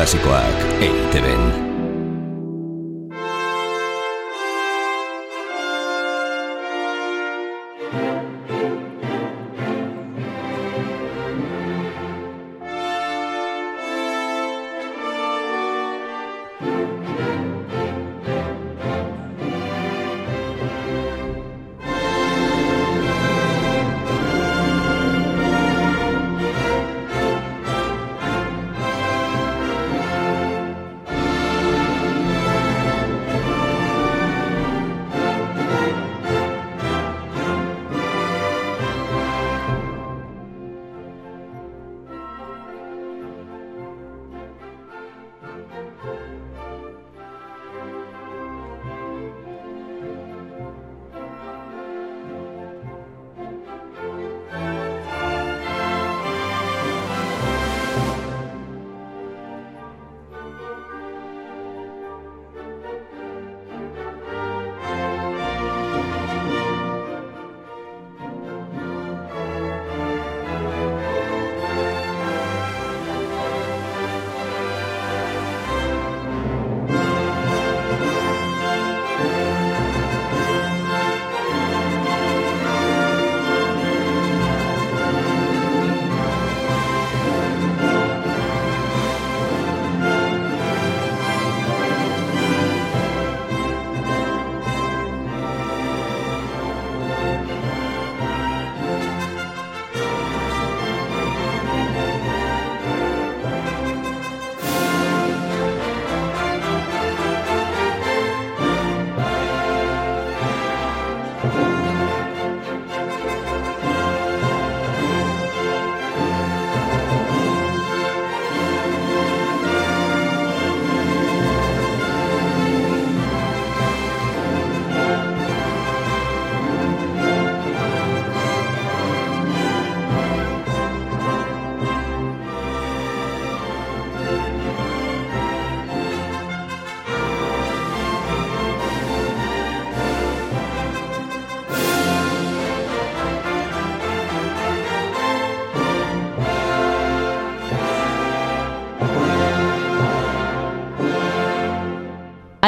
klasikoak eiteben.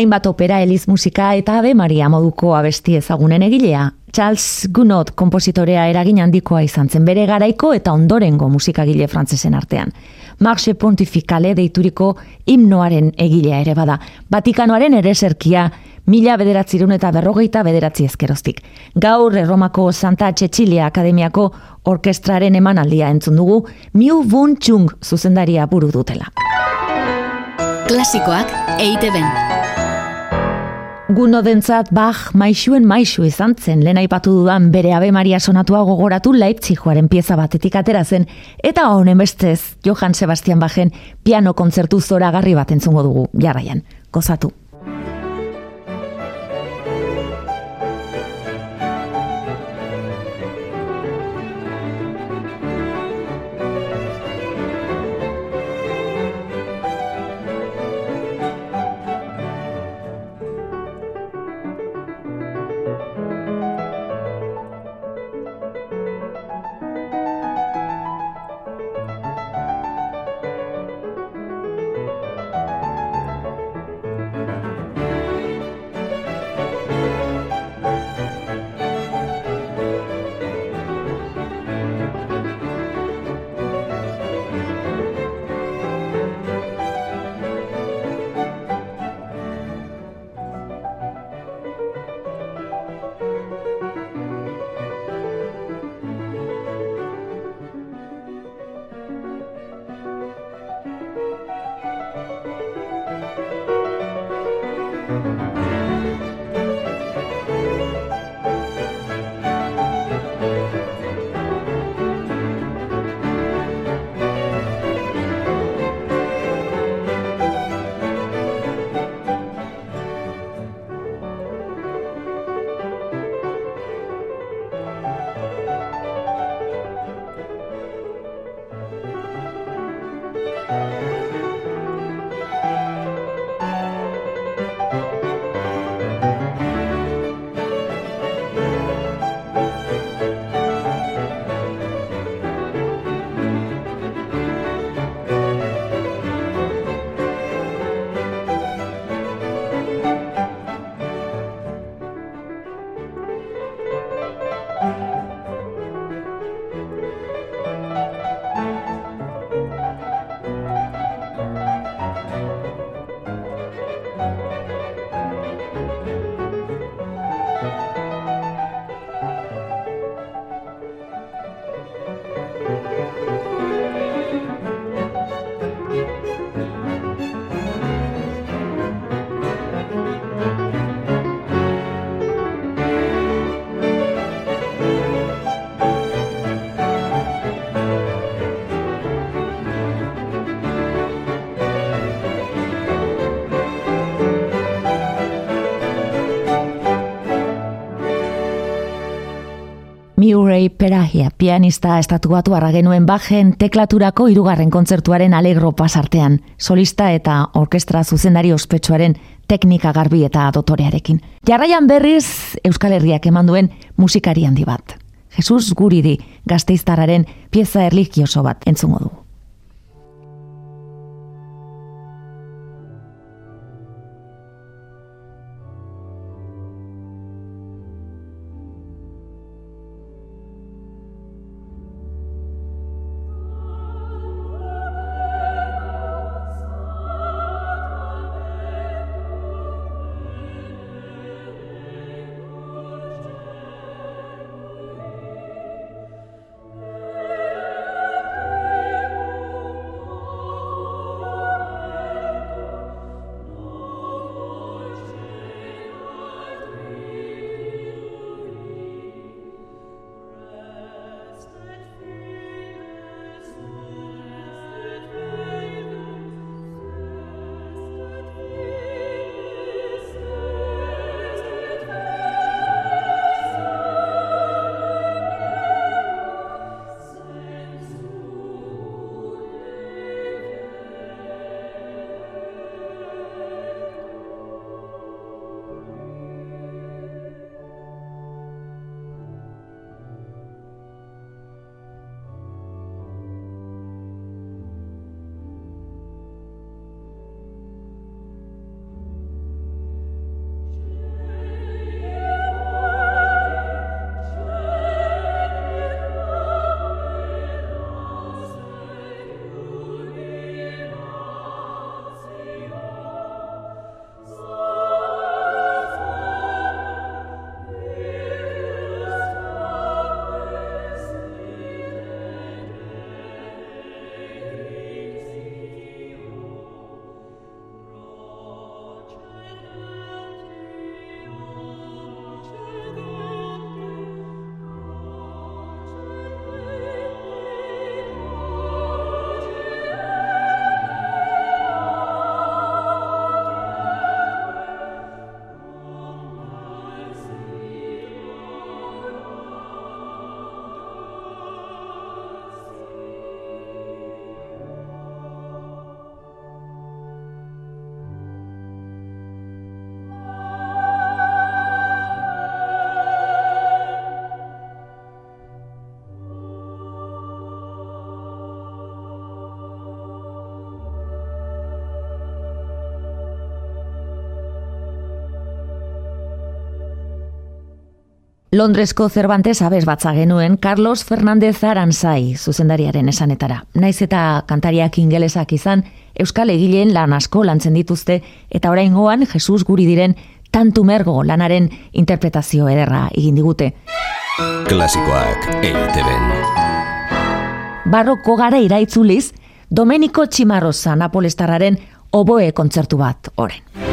Hainbat opera eliz musika eta Ave Maria moduko abesti ezagunen egilea. Charles Gounod kompositorea eragin handikoa izan zen bere garaiko eta ondorengo musikagile frantzesen artean. Marche Pontificale deituriko himnoaren egilea ere bada. Vatikanoaren ere serkia mila bederatzirun eta berrogeita bederatzi ezkeroztik. Gaur Erromako Santa Cecilia Akademiako orkestraren emanaldia entzun dugu, Miu Bun Chung zuzendaria buru dutela. Klasikoak eite Guno dentzat Bach maixuen maixu izan zen, lehen aipatu dudan bere Ave Maria sonatua gogoratu Leipzigoaren pieza batetik atera zen, eta honen bestez Johann Sebastian Bachen piano kontzertu zora garri bat entzungo dugu, jarraian, gozatu. Murray Perahia, pianista estatuatu arra genuen bajen teklaturako irugarren kontzertuaren alegro pasartean, solista eta orkestra zuzendari ospetsuaren teknika garbi eta dotorearekin. Jarraian berriz Euskal Herriak eman duen musikari handi bat. Jesus Guridi, gazteiztararen pieza erligioso bat entzungo du. Londresko Cervantes abez batza genuen Carlos Fernández Aranzai zuzendariaren esanetara. Naiz eta kantariak ingelesak izan, Euskal Egileen lan asko lantzen dituzte eta oraingoan Jesus guri diren tantu mergo lanaren interpretazio ederra egin digute. Klasikoak eiteben. Barroko gara iraitzuliz, Domenico Chimarroza Napolestarraren oboe kontzertu bat oren.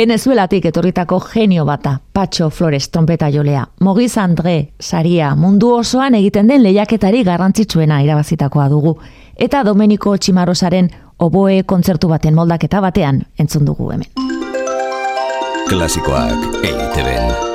Venezuelatik etorritako genio bata, Pacho Flores trompeta jolea. Mogiz Andre, saria, mundu osoan egiten den lehiaketari garrantzitsuena irabazitakoa dugu. Eta Domenico Chimarosaren oboe kontzertu baten moldaketa batean entzun dugu hemen. Klasikoak EITB-en.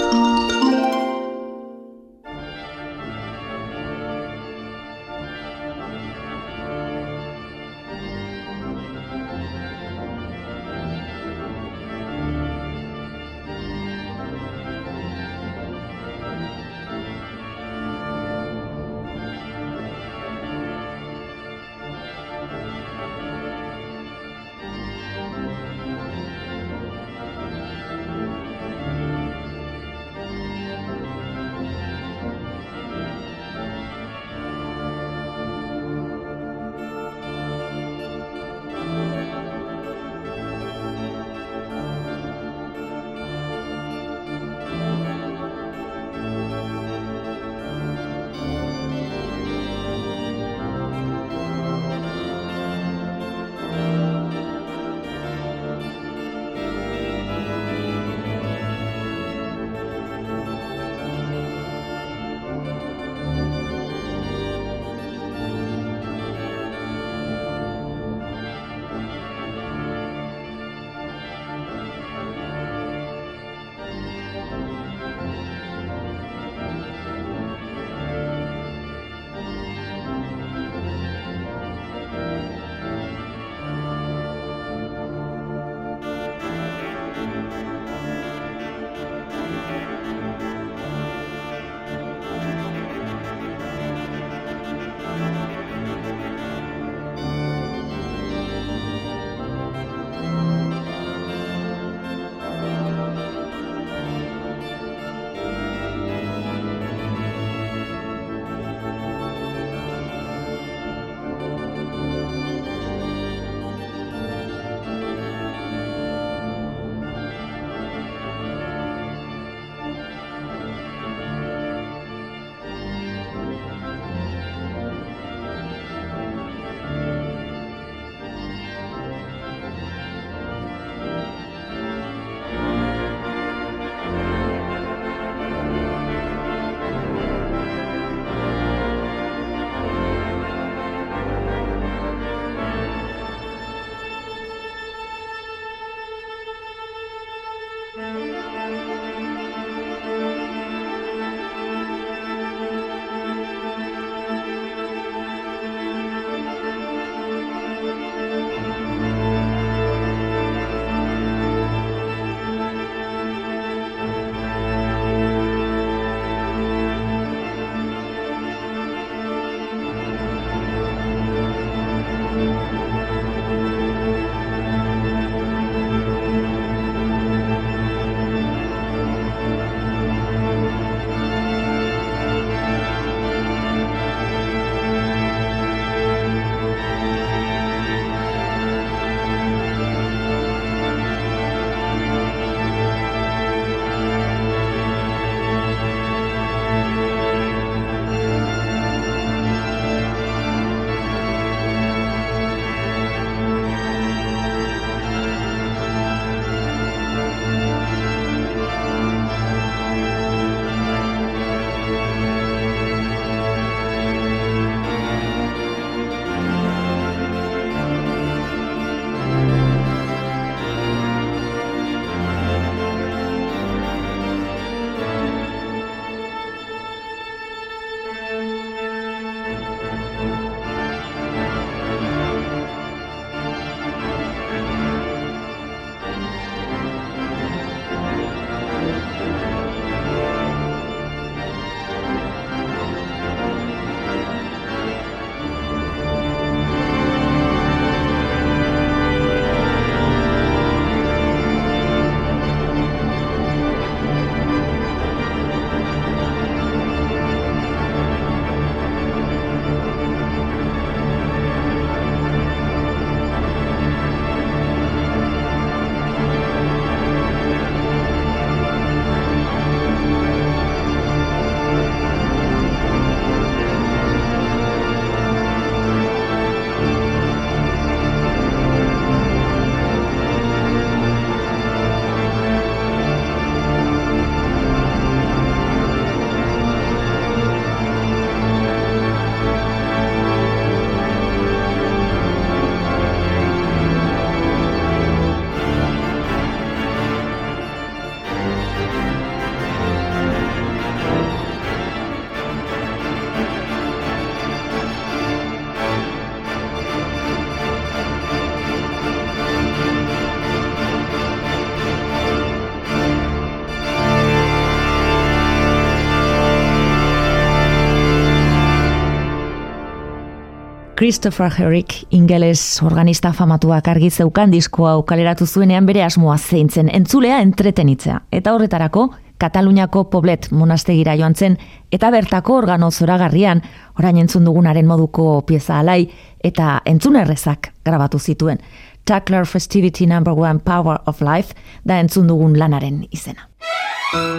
Christopher Herrick, ingeles organista famatuak argi zeukan diskoa ukaleratu zuenean bere asmoa zeintzen entzulea entretenitzea. Eta horretarako, Kataluniako poblet monastegira joan zen, eta bertako organo zoragarrian, orain entzun dugunaren moduko pieza alai, eta entzun errezak grabatu zituen. Tuckler Festivity Number One Power of Life, da entzun dugun lanaren izena.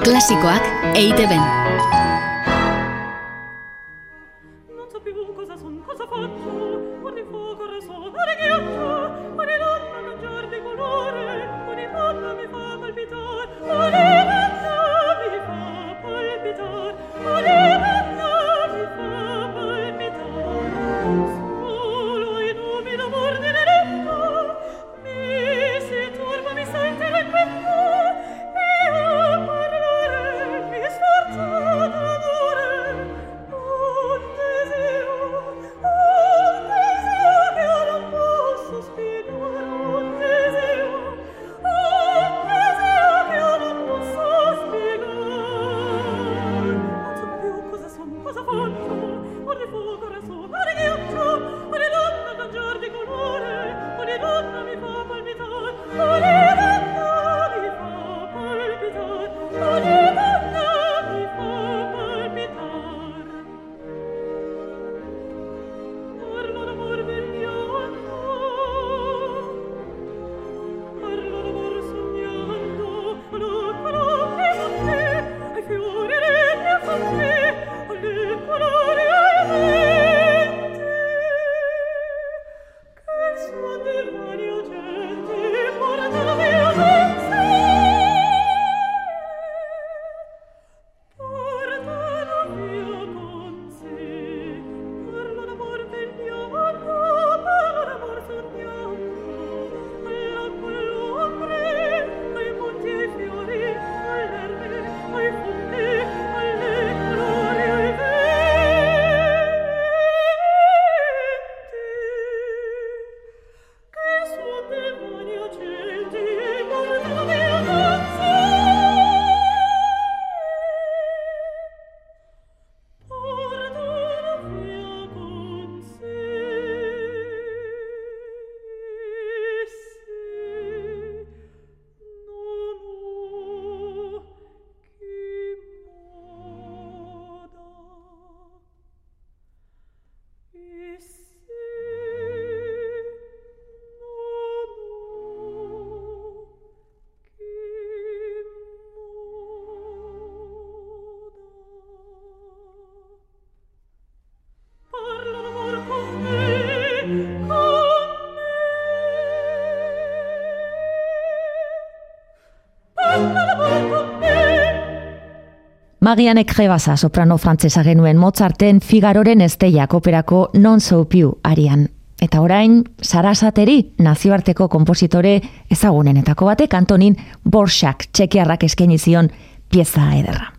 Klasikoak suo demonio te Magianek jebasa soprano frantzesa genuen Mozarten Figaroren esteiak operako non so piu arian. Eta orain, Sarasateri, nazioarteko kompositore ezagunenetako batek Antonin Borsak txekiarrak eskenizion pieza ederra.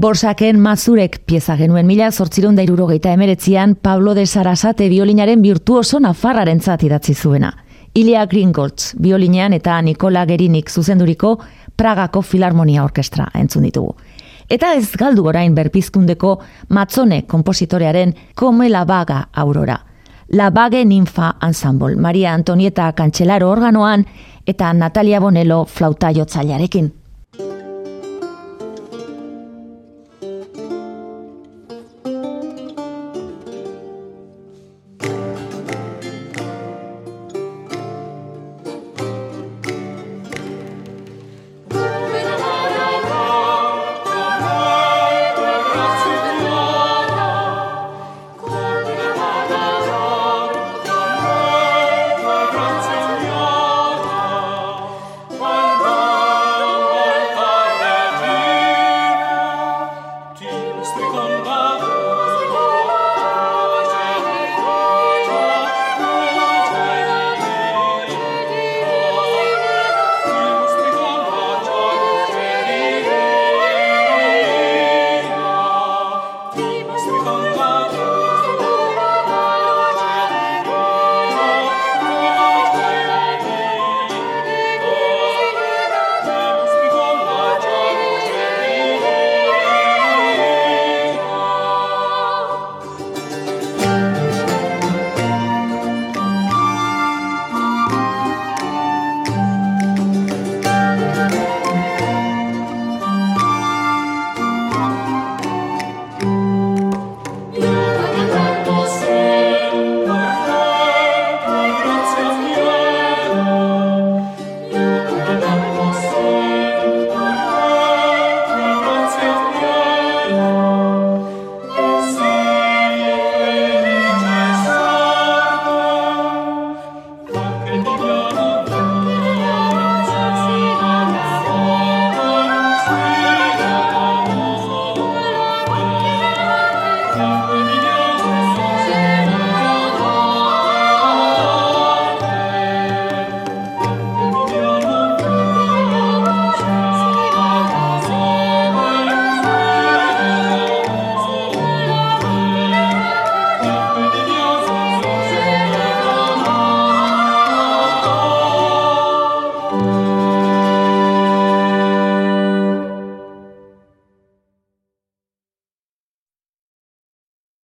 Borsaken mazurek pieza genuen mila zortzirun da irurogeita emeretzian Pablo de Sarasate biolinaren virtuoso nafarraren idatzi zuena. Ilia Gringolds biolinean eta Nikola Gerinik zuzenduriko Pragako Filarmonia Orkestra entzun ditugu. Eta ez galdu orain berpizkundeko matzone kompositorearen Come la Baga Aurora. La Bage Ninfa Ensemble, Maria Antonieta Kantxelaro organoan eta Natalia Bonello flauta jotzailearekin.